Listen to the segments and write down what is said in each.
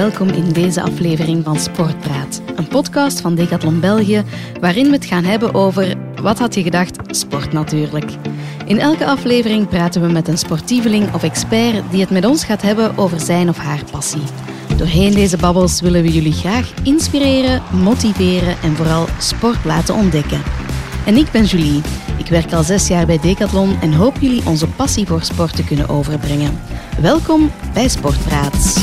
Welkom in deze aflevering van Sportpraat, een podcast van Decathlon België, waarin we het gaan hebben over, wat had je gedacht, sport natuurlijk. In elke aflevering praten we met een sportieveling of expert die het met ons gaat hebben over zijn of haar passie. Doorheen deze babbels willen we jullie graag inspireren, motiveren en vooral sport laten ontdekken. En ik ben Julie. Ik werk al zes jaar bij Decathlon en hoop jullie onze passie voor sport te kunnen overbrengen. Welkom bij Sportpraat.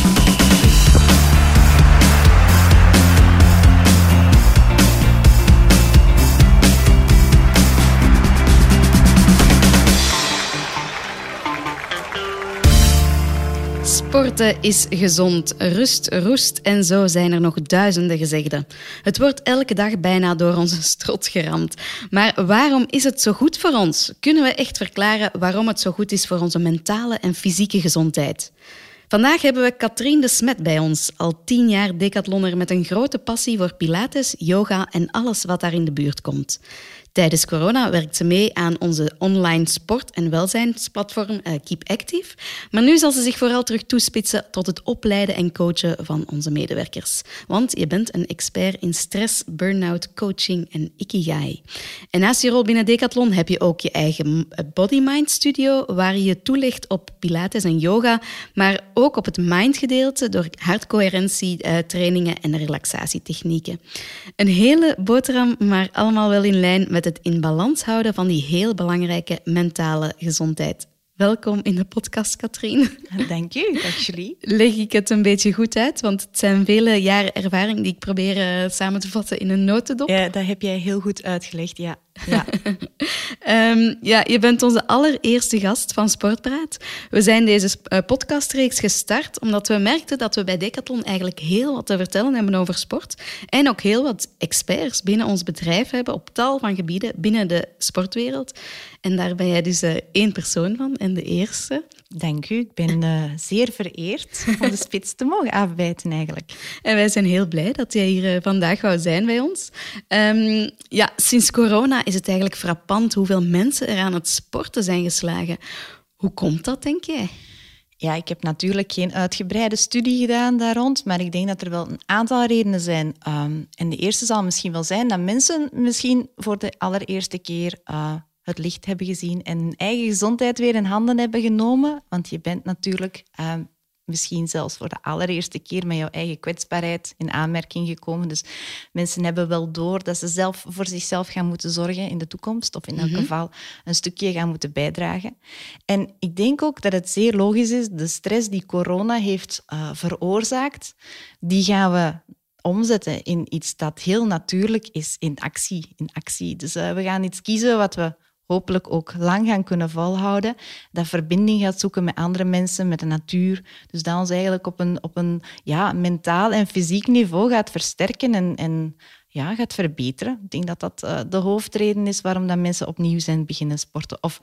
Sporten is gezond. Rust, roest en zo zijn er nog duizenden gezegden. Het wordt elke dag bijna door onze strot geramd. Maar waarom is het zo goed voor ons? Kunnen we echt verklaren waarom het zo goed is voor onze mentale en fysieke gezondheid? Vandaag hebben we Katrien de Smet bij ons, al tien jaar decathlonner met een grote passie voor pilates, yoga en alles wat daar in de buurt komt. Tijdens corona werkt ze mee aan onze online sport- en welzijnsplatform uh, Keep Active. Maar nu zal ze zich vooral terug toespitsen tot het opleiden en coachen van onze medewerkers. Want je bent een expert in stress, burn-out, coaching en ikigai. En naast je rol binnen Decathlon heb je ook je eigen body-mind studio, waar je toelicht op pilates en yoga, maar ook op het mind-gedeelte door hartcoherentie, uh, trainingen en relaxatietechnieken. Een hele boterham, maar allemaal wel in lijn met het in balans houden van die heel belangrijke mentale gezondheid. Welkom in de podcast, Katrien. Dank dag Julie. Leg ik het een beetje goed uit? Want het zijn vele jaren ervaring die ik probeer eh, samen te vatten in een notendop. Ja, dat heb jij heel goed uitgelegd, ja. Ja. um, ja, je bent onze allereerste gast van Sportpraat. We zijn deze uh, podcastreeks gestart omdat we merkten dat we bij Decathlon eigenlijk heel wat te vertellen hebben over sport. En ook heel wat experts binnen ons bedrijf hebben op tal van gebieden binnen de sportwereld. En daar ben jij dus uh, één persoon van en de eerste. Dank u. Ik ben uh, zeer vereerd om de spits te mogen afbijten eigenlijk. En wij zijn heel blij dat jij hier uh, vandaag wou zijn bij ons. Um, ja, sinds corona is het eigenlijk frappant hoeveel mensen er aan het sporten zijn geslagen. Hoe komt dat, denk jij? Ja, ik heb natuurlijk geen uitgebreide studie gedaan daar rond, maar ik denk dat er wel een aantal redenen zijn. Um, en de eerste zal misschien wel zijn dat mensen misschien voor de allereerste keer uh, het licht hebben gezien en hun eigen gezondheid weer in handen hebben genomen. Want je bent natuurlijk uh, misschien zelfs voor de allereerste keer met jouw eigen kwetsbaarheid in aanmerking gekomen. Dus mensen hebben wel door dat ze zelf voor zichzelf gaan moeten zorgen in de toekomst, of in elk mm -hmm. geval een stukje gaan moeten bijdragen. En ik denk ook dat het zeer logisch is, de stress die corona heeft uh, veroorzaakt, die gaan we omzetten in iets dat heel natuurlijk is, in actie. In actie. Dus uh, we gaan iets kiezen wat we hopelijk ook lang gaan kunnen volhouden. Dat verbinding gaat zoeken met andere mensen, met de natuur. Dus dat ons eigenlijk op een, op een ja, mentaal en fysiek niveau gaat versterken en, en ja, gaat verbeteren. Ik denk dat dat uh, de hoofdreden is waarom dat mensen opnieuw zijn beginnen sporten. Of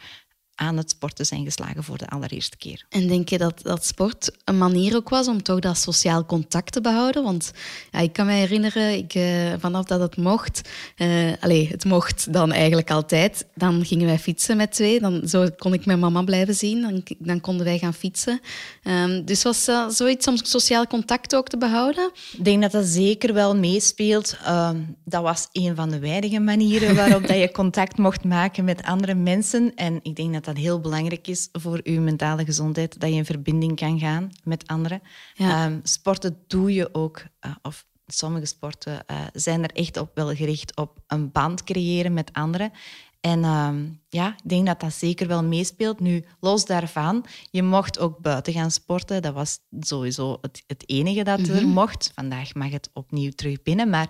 aan het sporten zijn geslagen voor de allereerste keer. En denk je dat, dat sport een manier ook was om toch dat sociaal contact te behouden? Want ja, ik kan me herinneren, ik, uh, vanaf dat het mocht, uh, allez, het mocht dan eigenlijk altijd, dan gingen wij fietsen met twee. Dan, zo kon ik mijn mama blijven zien, dan, dan konden wij gaan fietsen. Um, dus was uh, zoiets om sociaal contact ook te behouden? Ik denk dat dat zeker wel meespeelt. Um, dat was een van de weinige manieren waarop dat je contact mocht maken met andere mensen. En ik denk dat dat heel belangrijk is voor je mentale gezondheid, dat je in verbinding kan gaan met anderen. Ja. Um, sporten doe je ook, uh, of sommige sporten uh, zijn er echt op wel gericht op een band creëren met anderen. En um, ja, ik denk dat dat zeker wel meespeelt. Nu, los daarvan, je mocht ook buiten gaan sporten. Dat was sowieso het, het enige dat er mocht. Vandaag mag het opnieuw terug binnen. Maar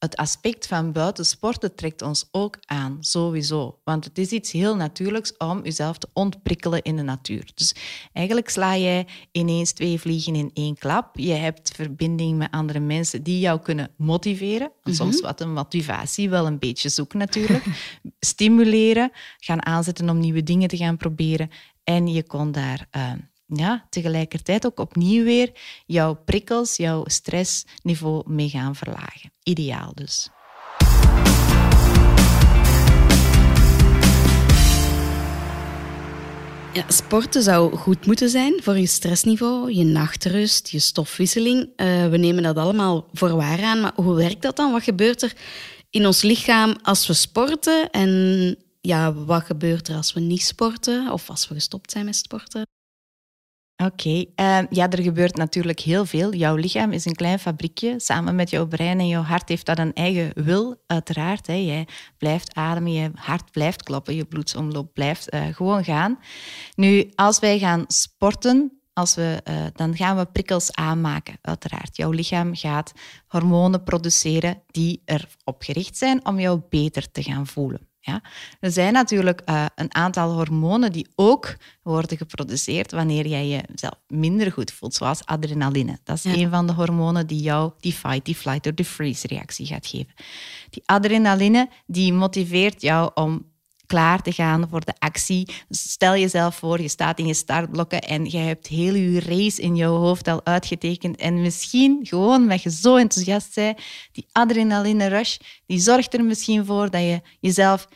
het aspect van buiten sporten trekt ons ook aan, sowieso. Want het is iets heel natuurlijks om jezelf te ontprikkelen in de natuur. Dus eigenlijk sla jij ineens twee vliegen in één klap. Je hebt verbinding met andere mensen die jou kunnen motiveren. Soms wat een motivatie wel een beetje zoeken natuurlijk. Stimuleren, gaan aanzetten om nieuwe dingen te gaan proberen. En je kon daar... Uh, ja, tegelijkertijd ook opnieuw weer jouw prikkels, jouw stressniveau mee gaan verlagen. Ideaal dus. Ja, sporten zou goed moeten zijn voor je stressniveau, je nachtrust, je stofwisseling. Uh, we nemen dat allemaal voor waar aan, maar hoe werkt dat dan? Wat gebeurt er in ons lichaam als we sporten? En ja, wat gebeurt er als we niet sporten of als we gestopt zijn met sporten? Oké, ehm, ja, er gebeurt natuurlijk heel veel. Jouw lichaam is een klein fabriekje. Samen met jouw brein en jouw hart heeft dat een eigen wil, uiteraard. Hè. Jij blijft ademen, je hart blijft kloppen, je bloedsomloop blijft uh, gewoon gaan. Nu, als wij gaan sporten, als we, uh, dan gaan we prikkels aanmaken, uiteraard. Jouw lichaam gaat hormonen produceren die erop gericht zijn om jou beter te gaan voelen. Ja? Er zijn natuurlijk uh, een aantal hormonen die ook worden geproduceerd wanneer jij jezelf minder goed voelt, zoals adrenaline. Dat is een van de hormonen die jou die fight, die flight or die freeze reactie gaat geven. Die adrenaline die motiveert jou om klaar te gaan voor de actie. Stel jezelf voor, je staat in je startblokken en je hebt heel je race in jouw hoofd al uitgetekend. En misschien, gewoon omdat je zo enthousiast bent, die adrenaline rush, die zorgt er misschien voor dat je jezelf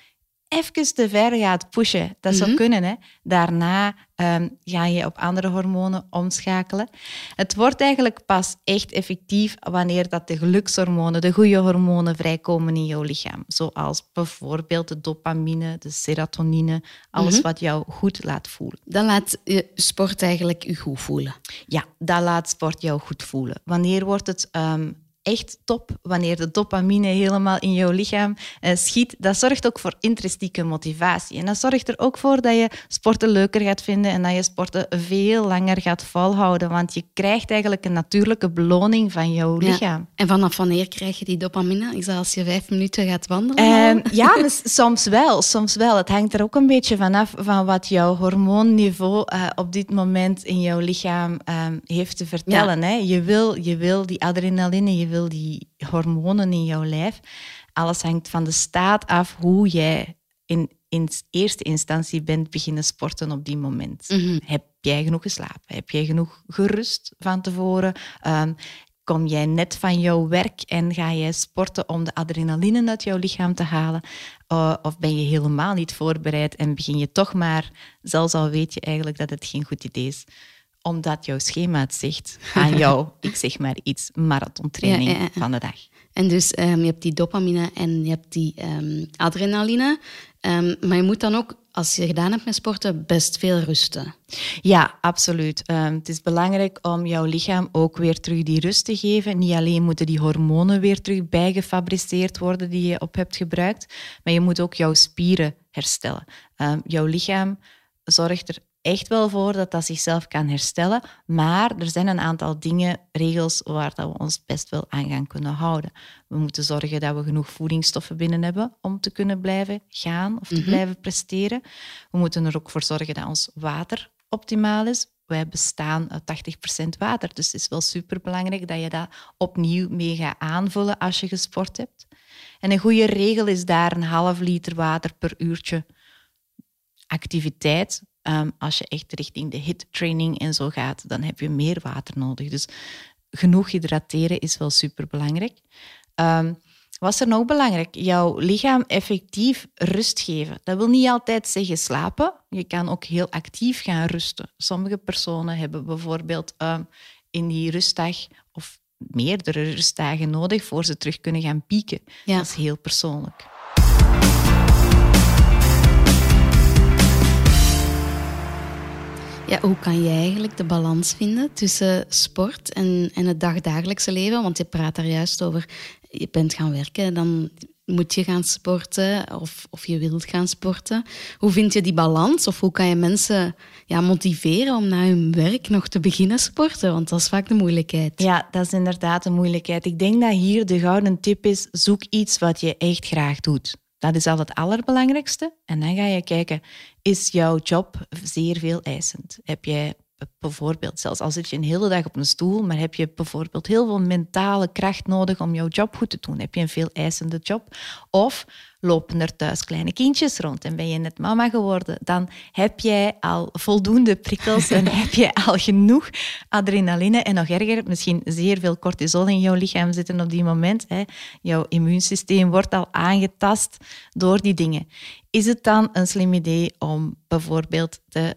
even te ver gaat pushen. Dat zou mhm. kunnen. Hè? Daarna um, ga je op andere hormonen omschakelen. Het wordt eigenlijk pas echt effectief wanneer dat de gelukshormonen, de goede hormonen, vrijkomen in jouw lichaam. Zoals bijvoorbeeld de dopamine, de serotonine, alles mhm. wat jou goed laat voelen. Dan laat sport eigenlijk je goed voelen? Ja, dat laat sport jou goed voelen. Wanneer wordt het ehm, echt top wanneer de dopamine helemaal in jouw lichaam uh, schiet. Dat zorgt ook voor intrinsieke motivatie. En dat zorgt er ook voor dat je sporten leuker gaat vinden en dat je sporten veel langer gaat volhouden. Want je krijgt eigenlijk een natuurlijke beloning van jouw lichaam. En vanaf wanneer krijg je die dopamine? Is dat als je vijf minuten gaat wandelen? Uh, ja, soms wel. Soms wel. Het hangt er ook een beetje vanaf van wat jouw hormoonniveau uh, op dit moment in jouw lichaam ehm, heeft te vertellen. Hè? Je, wil, je wil die adrenaline, je wil die hormonen in jouw lijf. Alles hangt van de staat af hoe jij in, in eerste instantie bent beginnen sporten op die moment. Mhm. Heb jij genoeg geslapen? Heb jij genoeg gerust van tevoren? Ehm, kom jij net van jouw werk en ga jij sporten om de adrenaline uit jouw lichaam te halen? Uh, of ben je helemaal niet voorbereid en begin je toch maar, zelfs al weet je eigenlijk dat het geen goed idee is, omdat jouw schema het zegt aan jou, ik zeg maar iets, marathontraining ja, van de dag. En dus um, je hebt die dopamine en je hebt die um, adrenaline. Um, maar je moet dan ook, als je gedaan hebt met sporten, best veel rusten. Ja, absoluut. het is belangrijk om jouw lichaam ook weer terug die rust te geven. Niet alleen moeten die hormonen weer terug bijgefabriceerd worden die je op hebt gebruikt, maar je moet ook jouw spieren herstellen. jouw lichaam zorgt er echt wel voor dat dat zichzelf kan herstellen. Maar er zijn een aantal dingen, regels, waar dat we ons best wel aan gaan kunnen houden. We moeten zorgen dat we genoeg voedingsstoffen binnen hebben om te kunnen blijven gaan of te mhm. blijven presteren. We moeten er ook voor zorgen dat ons water optimaal is. Wij bestaan uit 80% water, dus het is wel superbelangrijk dat je dat opnieuw mee gaat aanvullen als je gesport hebt. En een goede regel is daar een half liter water per uurtje activiteit Ehm, als je echt richting de hit training en zo gaat, dan heb je meer water nodig. Dus genoeg hydrateren is wel super belangrijk. Um, wat is er nog belangrijk? Jouw lichaam effectief rust geven. Dat wil niet altijd zeggen slapen. Je kan ook heel actief gaan rusten. Sommige personen hebben bijvoorbeeld ehm, in die rustdag of meerdere rustdagen nodig voor ze terug kunnen gaan pieken. Dat is heel persoonlijk. Ja, hoe kan je eigenlijk de balans vinden tussen sport en, en het dagdagelijkse leven? Want je praat daar juist over, je bent gaan werken, dan moet je gaan sporten of, of je wilt gaan sporten. Hoe vind je die balans? Of hoe kan je mensen ja, motiveren om na hun werk nog te beginnen sporten? Want dat is vaak de moeilijkheid. Ja, dat is inderdaad de moeilijkheid. Ik denk dat hier de gouden tip is, zoek iets wat je echt graag doet. Dat is al het allerbelangrijkste. En dan ga je kijken, is jouw job zeer veel eisend? Heb jij bijvoorbeeld, zelfs al zit je een hele dag op een stoel, maar heb je bijvoorbeeld heel veel mentale kracht nodig om jouw job goed te doen? Heb je een veel eisende job? Of lopen er thuis kleine kindjes rond en ben je net mama geworden? Dan heb jij al voldoende prikkels en heb je al genoeg adrenaline en nog erger, misschien zeer veel cortisol in jouw lichaam zitten op die moment. Hè. Jouw immuunsysteem wordt al aangetast door die dingen. Is het dan een slim idee om bijvoorbeeld te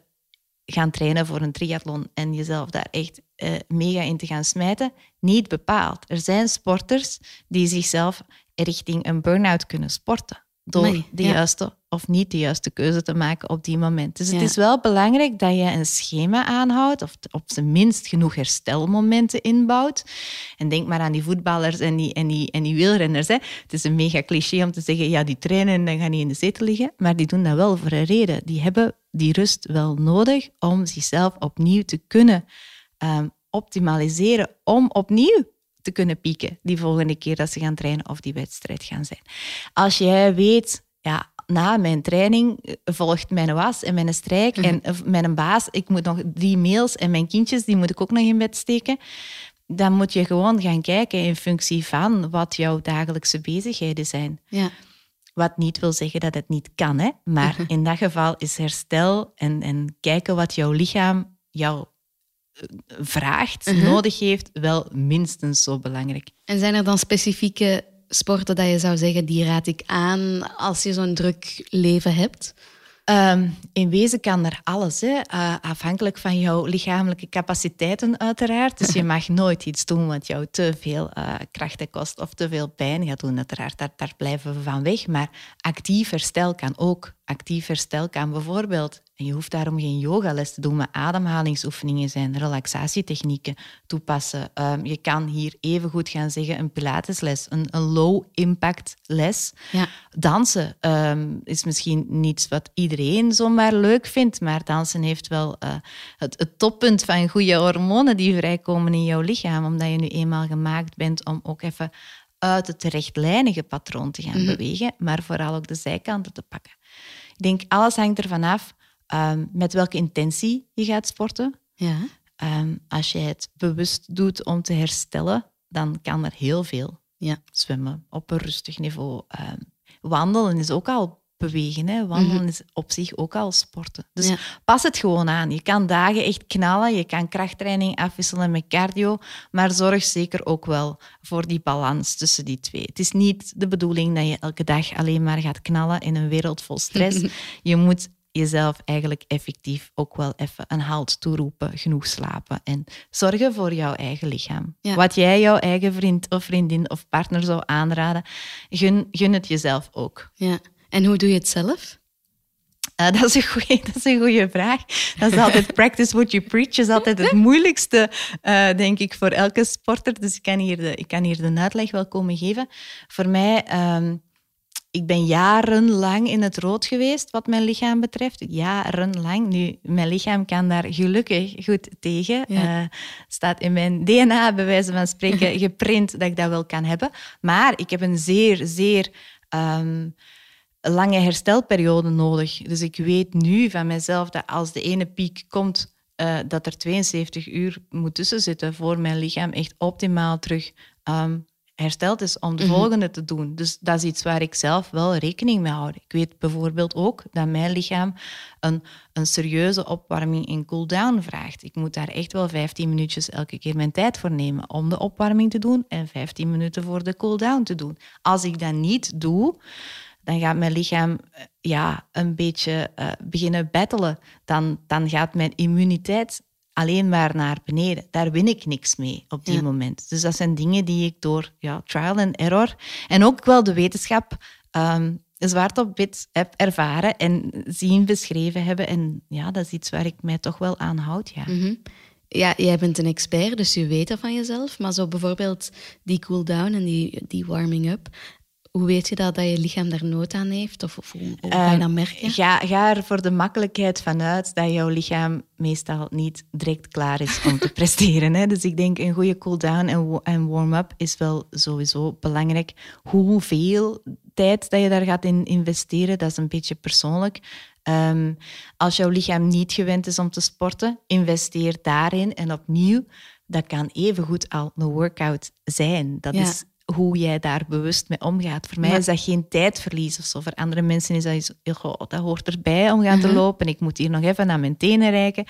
gaan trainen voor een triathlon en jezelf daar echt uh, mega in te gaan smijten, niet bepaald. Er zijn sporters die zichzelf richting een burn-out kunnen sporten door de juiste of niet de juiste keuze te maken op die moment. Dus het is wel belangrijk dat je een schema aanhoudt, of op zijn minst genoeg herstelmomenten inbouwt. En denk maar aan die voetballers en die, en die, en die wielrenners. Hè. Het is een mega cliché om te zeggen, ja, die trainen en dan gaan die in de zetel liggen. Maar die doen dat wel voor een reden. Die hebben die rust wel nodig om zichzelf opnieuw te kunnen um, optimaliseren, om opnieuw te kunnen pieken die volgende keer dat ze gaan trainen of die wedstrijd gaan zijn. Als jij weet, ja, na mijn training eh, volgt mijn was en mijn strijk mhm. en mijn baas, ik moet nog drie mails en mijn kindjes, die moet ik ook nog in bed steken. Dan moet je gewoon gaan kijken in functie van wat jouw dagelijkse bezigheden zijn. Ja. Wat niet wil zeggen dat het niet kan, hè? maar mhm. in dat geval is herstel en, en kijken wat jouw lichaam jou vraagt, mhm. nodig heeft, wel minstens zo belangrijk. En zijn er dan specifieke sporten dat je zou zeggen, die raad ik aan als je zo'n druk leven hebt? Um, in wezen kan er alles, hè. Uh, afhankelijk van jouw lichamelijke capaciteiten uiteraard. Dus je mag nooit iets doen wat jou te veel uh, krachten kost of te veel pijn gaat doen. Uiteraard, daar, daar blijven we van weg. Maar actief herstel kan ook. Actief herstel kan bijvoorbeeld en je hoeft daarom geen yogales te doen, maar ademhalingsoefeningen zijn, relaxatietechnieken toepassen. Um, je kan hier even goed gaan zeggen een pilatesles, een, een low-impact les. Ja. Dansen um, is misschien niets wat iedereen zomaar leuk vindt, maar dansen heeft wel uh, het, het, toppunt van goede hormonen die vrijkomen in jouw lichaam, omdat je nu eenmaal gemaakt bent om ook even uit het rechtlijnige patroon te gaan mhm. bewegen, maar vooral ook de zijkanten te pakken. Ik denk, alles hangt ervan af Ehm, met welke intentie je gaat sporten. Ja. Ehm, als je het bewust doet om te herstellen, dan kan er heel veel. Ja. Zwemmen op een rustig niveau. Um, wandelen is ook al bewegen. Hè. Wandelen mhm. is op zich ook al sporten. Dus pas het gewoon aan. Je kan dagen echt knallen. Je kan krachttraining afwisselen met cardio. Maar zorg zeker ook wel voor die balans tussen die twee. Het is niet de bedoeling dat je elke dag alleen maar gaat knallen in een wereld vol stress. je moet jezelf eigenlijk effectief ook wel even een halt toeroepen, genoeg slapen en zorgen voor jouw eigen lichaam. Wat jij jouw eigen vriend of vriendin of partner zou aanraden, gun, gun het jezelf ook. Ja. En hoe doe je het zelf? Uh, dat, is een goeie, dat is een goede vraag. Dat is altijd practice what you preach. Is altijd het moeilijkste, uh, denk ik, voor elke sporter. Dus ik kan hier de, ik kan hier de uitleg wel komen geven. Voor mij um, ik ben jarenlang in het rood geweest wat mijn lichaam betreft. Jarenlang. Nu, mijn lichaam kan daar gelukkig goed tegen. Ja. Uh, staat in mijn DNA, bij wijze van spreken, geprint dat ik dat wel kan hebben. Maar ik heb een zeer, zeer um, lange herstelperiode nodig. Dus ik weet nu van mezelf dat als de ene piek komt, uh, dat er 72 uur moet tussen zitten voor mijn lichaam echt optimaal terug um, hersteld is om de mhm. volgende te doen. Dus dat is iets waar ik zelf wel rekening mee hou. Ik weet bijvoorbeeld ook dat mijn lichaam een, een serieuze opwarming en cooldown vraagt. Ik moet daar echt wel 15 minuutjes elke keer mijn tijd voor nemen om de opwarming te doen en 15 minuten voor de cooldown te doen. Als ik dat niet doe, dan gaat mijn lichaam eh, ja, een beetje uh, beginnen battelen. Dan, dan gaat mijn immuniteit alleen maar naar beneden. Daar win ik niks mee op die moment. Dus dat zijn dingen die ik door ja, trial and error en ook wel de wetenschap um, zwart op wit heb ervaren en zien beschreven hebben. En ja, dat is iets waar ik mij toch wel aan houd. Ja. Mhm. Ja, jij bent een expert, dus je weet dat van jezelf. Maar zo bijvoorbeeld die cool-down en die, die warming-up, hoe weet je dat, dat je lichaam daar nood aan heeft? Of, of hoe, je dat merken? Ga, ga er voor de makkelijkheid vanuit dat jouw lichaam meestal niet direct klaar is om te presteren. Hè? Dus ik denk een goede cool-down en, en warm-up is wel sowieso belangrijk. Hoeveel tijd dat je daar gaat in investeren, dat is een beetje persoonlijk. Um, als jouw lichaam niet gewend is om te sporten, investeer daarin. En opnieuw, dat kan evengoed al een workout zijn. Dat is hoe jij daar bewust mee omgaat. Voor mij is dat geen tijdverlies of zo. Voor andere mensen is dat, oh, dat hoort erbij om gaan te mhm. lopen. Ik moet hier nog even naar mijn tenen reiken.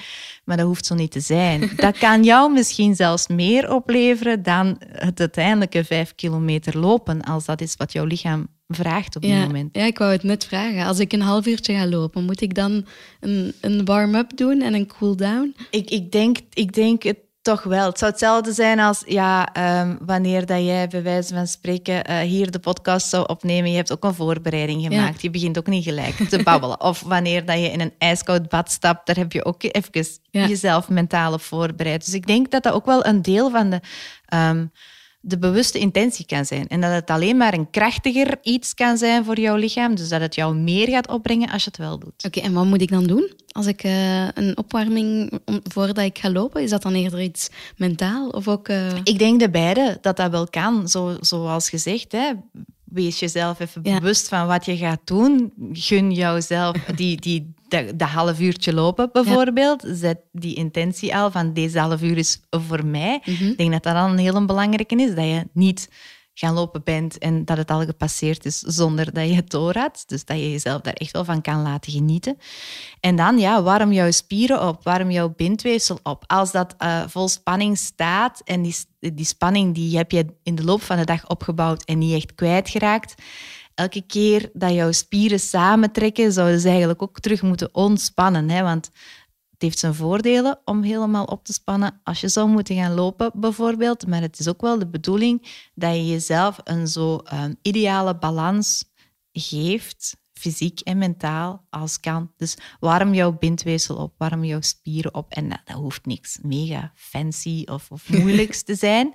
Maar dat hoeft zo niet te zijn. Dat kan jou misschien zelfs meer opleveren dan het uiteindelijke vijf kilometer lopen, als dat is wat jouw lichaam vraagt op dit Ja, moment. ja, ik wou het net vragen. Als ik een half uurtje ga lopen, moet ik dan een, een warm-up doen en een cool-down? Ik, ik, denk, ik denk het toch wel. Het zou hetzelfde zijn als ja, ehm, wanneer dat jij bij wijze van spreken eh, hier de podcast zou opnemen. Je hebt ook een voorbereiding gemaakt. Je begint ook niet gelijk te babbelen. Of wanneer dat je in een ijskoud bad stapt, daar heb je ook even Ja. jezelf mentaal op voorbereid. Dus ik denk dat dat ook wel een deel van de, ehm, de bewuste intentie kan zijn. En dat het alleen maar een krachtiger iets kan zijn voor jouw lichaam. Dus dat het jou meer gaat opbrengen als je het wel doet. Oké, en wat moet ik dan doen? Als ik eh, een opwarming om- voordat ik ga lopen, is dat dan eerder iets mentaal of ook... eh, Ik denk de beide, dat dat wel kan. Zo, zoals gezegd, hè. Wees jezelf even Ja. bewust van wat je gaat doen. Gun jouzelf die, die, de, de half uurtje lopen, bijvoorbeeld. Zet die intentie al van deze half uur is voor mij. Ik denk dat dat dan een heel belangrijke is, dat je niet gaan lopen bent en dat het al gepasseerd is zonder dat je het door. Dus dat je jezelf daar echt wel van kan laten genieten. En dan, ja, warm jouw spieren op, warm jouw bindweefsel op. Als dat eh, vol spanning staat en die, die spanning die heb je in de loop van de dag opgebouwd en niet echt kwijtgeraakt, elke keer dat jouw spieren samentrekken, zouden ze eigenlijk ook terug moeten ontspannen. Hè? Want het heeft zijn voordelen om helemaal op te spannen als je zou moeten gaan lopen, bijvoorbeeld. Maar het is ook wel de bedoeling dat je jezelf een zo ehm, ideale balans geeft, fysiek en mentaal, als kan. Dus warm jouw bindweefsel op, warm jouw spieren op. En dat, dat hoeft niks mega fancy of, of moeilijks te zijn.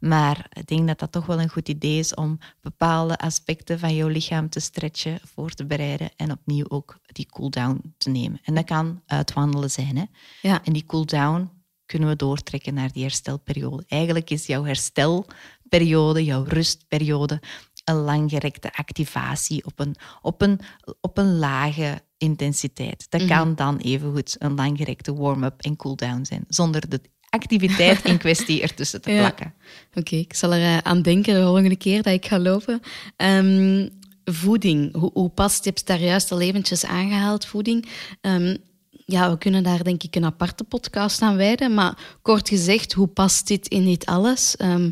Maar ik denk dat dat toch wel een goed idee is om bepaalde aspecten van jouw lichaam te stretchen, voor te bereiden en opnieuw ook die cool-down te nemen. En dat kan uitwandelen zijn. Hè? ja. En die cool-down kunnen we doortrekken naar die herstelperiode. Eigenlijk is jouw herstelperiode, jouw rustperiode, een langgerekte activatie op een, op een, op een lage intensiteit. Dat kan dan evengoed een langgerekte warm-up en cool-down zijn, zonder de activiteit in kwestie ertussen te Ja. plakken. Oké, ik zal er eh, aan denken de volgende keer dat ik ga lopen. Ehm, voeding, hoe, hoe past, je hebt daar juist al eventjes aangehaald, voeding. Ehm, ja, we kunnen daar denk ik een aparte podcast aan wijden, maar kort gezegd, hoe past dit in dit alles? Ehm,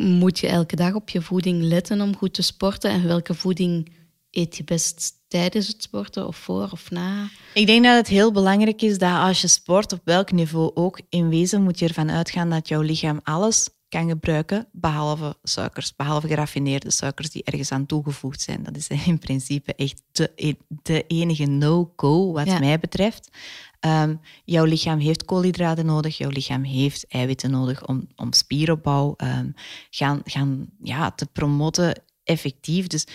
moet je elke dag op je voeding letten om goed te sporten? En welke voeding eet je best tijdens het sporten of voor of na? Ik denk dat het heel belangrijk is dat als je sport, op welk niveau ook, in wezen moet je ervan uitgaan dat jouw lichaam alles kan gebruiken, behalve suikers, behalve geraffineerde suikers die ergens aan toegevoegd zijn. Dat is in principe echt de, de enige no-go wat Ja. mij betreft. Ehm, jouw lichaam heeft koolhydraten nodig, jouw lichaam heeft eiwitten nodig om, om spieropbouw ehm, gaan, gaan, ja, te promoten effectief. Dus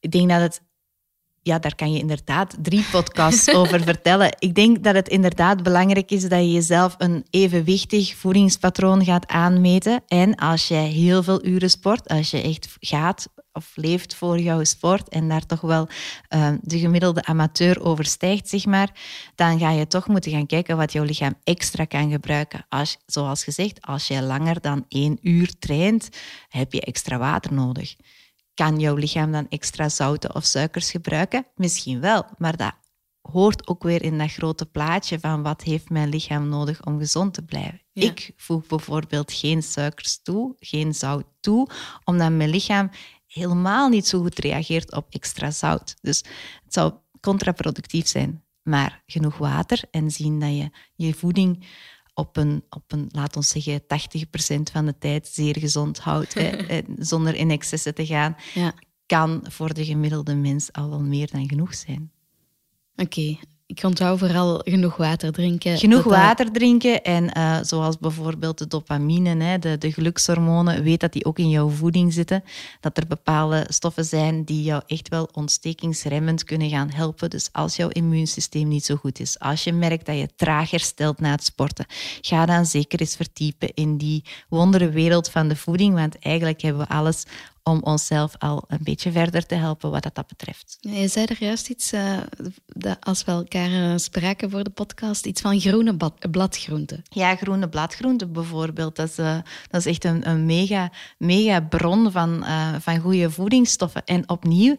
ik denk dat het ja, daar kan je inderdaad drie podcasts over vertellen. Ik denk dat het inderdaad belangrijk is dat je jezelf een evenwichtig voedingspatroon gaat aanmeten. En als jij heel veel uren sport, als je echt gaat of leeft voor jouw sport en daar toch wel eh, de gemiddelde amateur overstijgt, zeg maar, dan ga je toch moeten gaan kijken wat jouw lichaam extra kan gebruiken. Als, zoals gezegd, als jij langer dan één uur traint, heb je extra water nodig. Kan jouw lichaam dan extra zouten of suikers gebruiken? Misschien wel, maar dat hoort ook weer in dat grote plaatje van wat heeft mijn lichaam nodig om gezond te blijven. Ja. Ik voeg bijvoorbeeld geen suikers toe, geen zout toe, omdat mijn lichaam helemaal niet zo goed reageert op extra zout. Dus het zou contraproductief zijn. Maar genoeg water en zien dat je je voeding op een, op een, laat ons zeggen, 80% van de tijd zeer gezond houdt, hè, en zonder in excessen te gaan, Ja, kan voor de gemiddelde mens al wel meer dan genoeg zijn. oké. Ik onthoud vooral genoeg water drinken. Genoeg Dat dat- water drinken en eh, zoals bijvoorbeeld de dopamine, hè, de, de gelukshormonen, weet dat die ook in jouw voeding zitten. Dat er bepaalde stoffen zijn die jou echt wel ontstekingsremmend kunnen gaan helpen. Dus als jouw immuunsysteem niet zo goed is, als je merkt dat je traag herstelt na het sporten, ga dan zeker eens verdiepen in die wondere wereld van de voeding, want eigenlijk hebben we alles om onszelf al een beetje verder te helpen wat dat, dat betreft. Je zei er juist iets, eh, dat als we elkaar eh, spraken voor de podcast, iets van groene bladgroenten. Ja, groene bladgroenten bijvoorbeeld. Dat is, eh, dat is echt een, een mega, mega bron van, van goede voedingsstoffen. En opnieuw,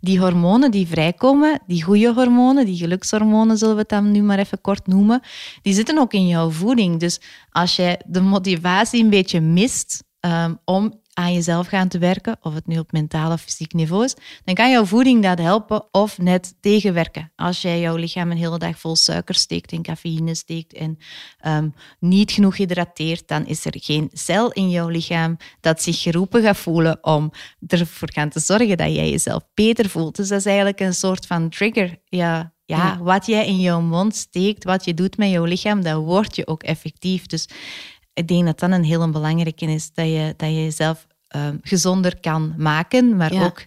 die hormonen die vrijkomen, die goede hormonen, die gelukshormonen zullen we het dan nu maar even kort noemen, die zitten ook in jouw voeding. Dus als jij de motivatie een beetje mist ehm, om aan jezelf gaan te werken, of het nu op mentaal of fysiek niveau is, dan kan jouw voeding dat helpen of net tegenwerken. Als jij jouw lichaam een hele dag vol suiker steekt en cafeïne steekt en um, niet genoeg hydrateert, dan is er geen cel in jouw lichaam dat zich geroepen gaat voelen om ervoor gaan te zorgen dat jij jezelf beter voelt. Dus dat is eigenlijk een soort van trigger. Ja, ja, wat jij in jouw mond steekt, wat je doet met jouw lichaam, dat wordt je ook effectief. Dus ik denk dat dat een heel belangrijke is, dat je, dat je jezelf uh, gezonder kan maken, maar ook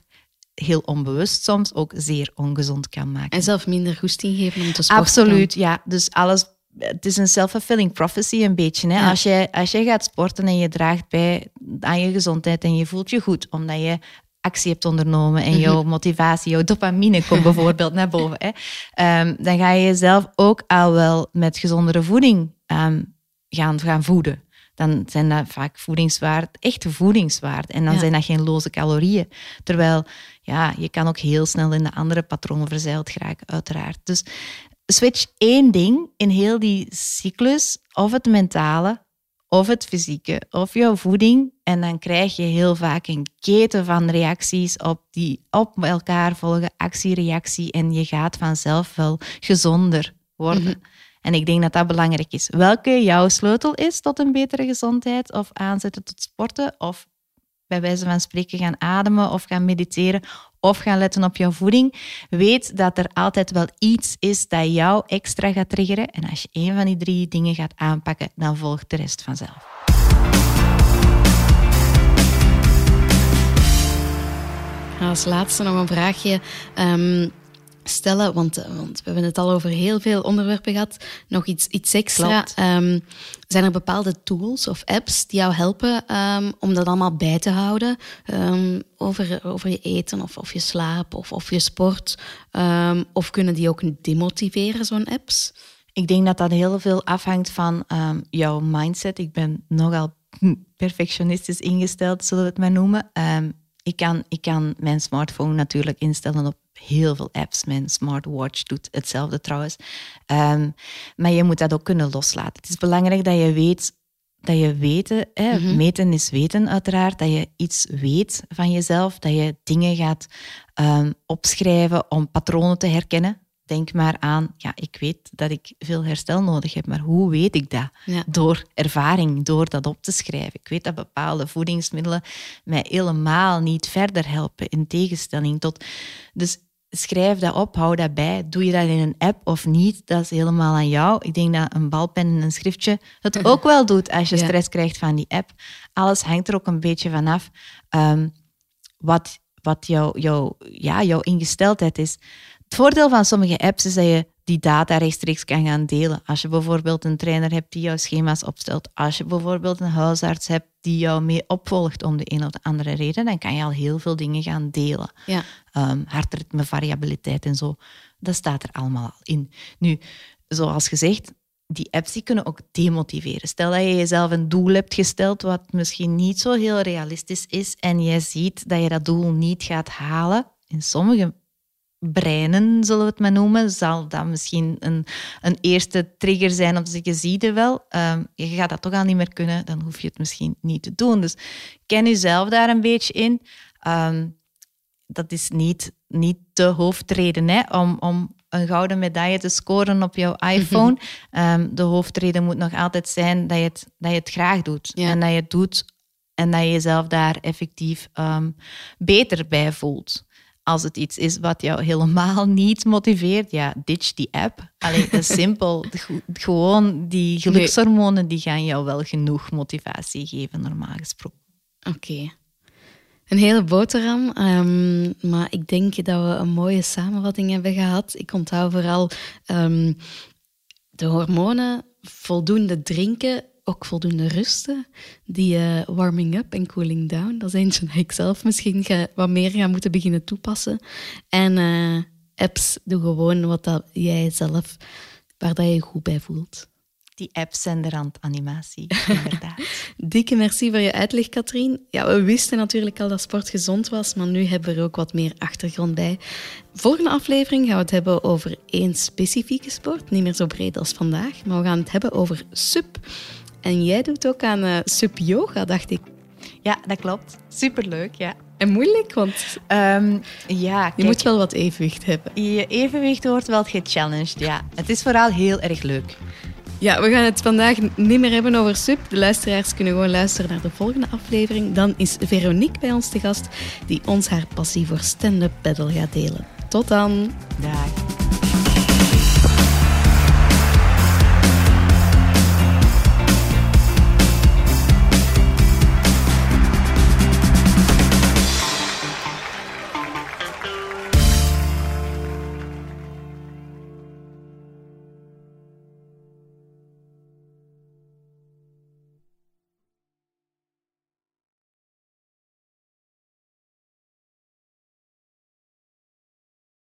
heel onbewust soms ook zeer ongezond kan maken. En zelf minder goesting geven om te sporten. Absoluut, ja. Dus alles, het is een self-fulfilling prophecy een beetje. Hè? Als, je, als je gaat sporten en je draagt bij aan je gezondheid en je voelt je goed, omdat je actie hebt ondernomen en jouw mhm. motivatie, jouw dopamine komt bijvoorbeeld naar boven, hè, um, dan ga je jezelf ook al wel met gezondere voeding um, gaan, gaan voeden. Dan zijn dat vaak voedingswaarde, echte voedingswaarde. En dan zijn dat geen loze calorieën. Terwijl, ja, je kan ook heel snel in de andere patronen verzeild geraken, uiteraard. Dus switch één ding in heel die cyclus, of het mentale, of het fysieke, of jouw voeding. En dan krijg je heel vaak een keten van reacties op die op elkaar volgen, actie-reactie. En je gaat vanzelf wel gezonder worden. Mhm. En ik denk dat dat belangrijk is. Welke jouw sleutel is tot een betere gezondheid of aanzetten tot sporten of bij wijze van spreken gaan ademen of gaan mediteren of gaan letten op jouw voeding, weet dat er altijd wel iets is dat jou extra gaat triggeren. En als je een van die drie dingen gaat aanpakken, dan volgt de rest vanzelf. Als laatste nog een vraagje. Ehm, stellen, want, eh, want, we hebben het al over heel veel onderwerpen gehad. Nog iets, iets extra. Um, zijn er bepaalde tools of apps die jou helpen um, om dat allemaal bij te houden? Um, over, over je eten of, of je slaap of, of je sport? of kunnen die ook demotiveren, zo'n apps? Ik denk dat dat heel veel afhangt van jouw mindset. Ik ben nogal perfectionistisch ingesteld, zullen we het maar noemen. ik, kan, ik kan mijn smartphone natuurlijk instellen op heel veel apps. Mijn smartwatch doet hetzelfde trouwens. Ehm, maar je moet dat ook kunnen loslaten. Het is belangrijk dat je weet dat je weten, hè, mhm. meten is weten uiteraard, dat je iets weet van jezelf, dat je dingen gaat um, opschrijven om patronen te herkennen. Denk maar aan, ja, ik weet dat ik veel herstel nodig heb, maar hoe weet ik dat? Door ervaring, door dat op te schrijven. Ik weet dat bepaalde voedingsmiddelen mij helemaal niet verder helpen, in tegenstelling tot. Dus schrijf dat op, hou dat bij. Doe je dat in een app of niet, dat is helemaal aan jou. Ik denk dat een balpen en een schriftje het ook wel doet als je stress krijgt van die app. Alles hangt er ook een beetje vanaf um, wat, wat jouw jou, ja, jouw ingesteldheid is. Het voordeel van sommige apps is dat je die data rechtstreeks kan gaan delen. Als je bijvoorbeeld een trainer hebt die jouw schema's opstelt, als je bijvoorbeeld een huisarts hebt die jou mee opvolgt om de een of de andere reden, dan kan je al heel veel dingen gaan delen. Ja. Um, hartritme, variabiliteit en zo. Dat staat er allemaal al in. Nu, zoals gezegd, die apps die kunnen ook demotiveren. Stel dat je jezelf een doel hebt gesteld wat misschien niet zo heel realistisch is en je ziet dat je dat doel niet gaat halen. In sommige breinen, zullen we het maar noemen, zal dat misschien een, een eerste trigger zijn om te zeggen, zie je wel, um, je gaat dat toch al niet meer kunnen, dan hoef je het misschien niet te doen. Dus ken jezelf daar een beetje in. Ehm, dat is niet, niet de hoofdreden hè, om, om een gouden medaille te scoren op jouw iPhone. um, de hoofdreden moet nog altijd zijn dat je het, dat je het graag doet. En dat je het doet en dat je jezelf daar effectief beter bij voelt als het iets is wat jou helemaal niet motiveert, ja, ditch die app. Alleen dat is simpel. Gewoon die gelukshormonen die gaan jou wel genoeg motivatie geven, normaal gesproken. Oké. Een hele boterham, um, maar ik denk dat we een mooie samenvatting hebben gehad. Ik onthoud vooral um, de hormonen, voldoende drinken ook voldoende rusten. Die uh, warming up en cooling down, dat is eentje dat ik zelf misschien ga, wat meer ga moeten beginnen toepassen. En uh, apps, doe gewoon wat dat jij zelf, waar dat je je goed bij voelt. Die apps zijn de randanimatie, inderdaad. Dikke merci voor je uitleg, Katrien. Ja, we wisten natuurlijk al dat sport gezond was, maar nu hebben we er ook wat meer achtergrond bij. Volgende aflevering gaan we het hebben over één specifieke sport, niet meer zo breed als vandaag, maar we gaan het hebben over SUP. En jij doet ook aan uh, sub-yoga, dacht ik. Ja, dat klopt. Superleuk, ja. En moeilijk, want Ehm, ja, je moet wel wat evenwicht hebben. je evenwicht wordt wel gechallenged, ja. Het is vooral heel erg leuk. Ja, we gaan het vandaag niet meer hebben over SUP. De luisteraars kunnen gewoon luisteren naar de volgende aflevering. Dan is Veronique bij ons te gast, die ons haar passie voor stand-up paddle gaat delen. Tot dan! Dag.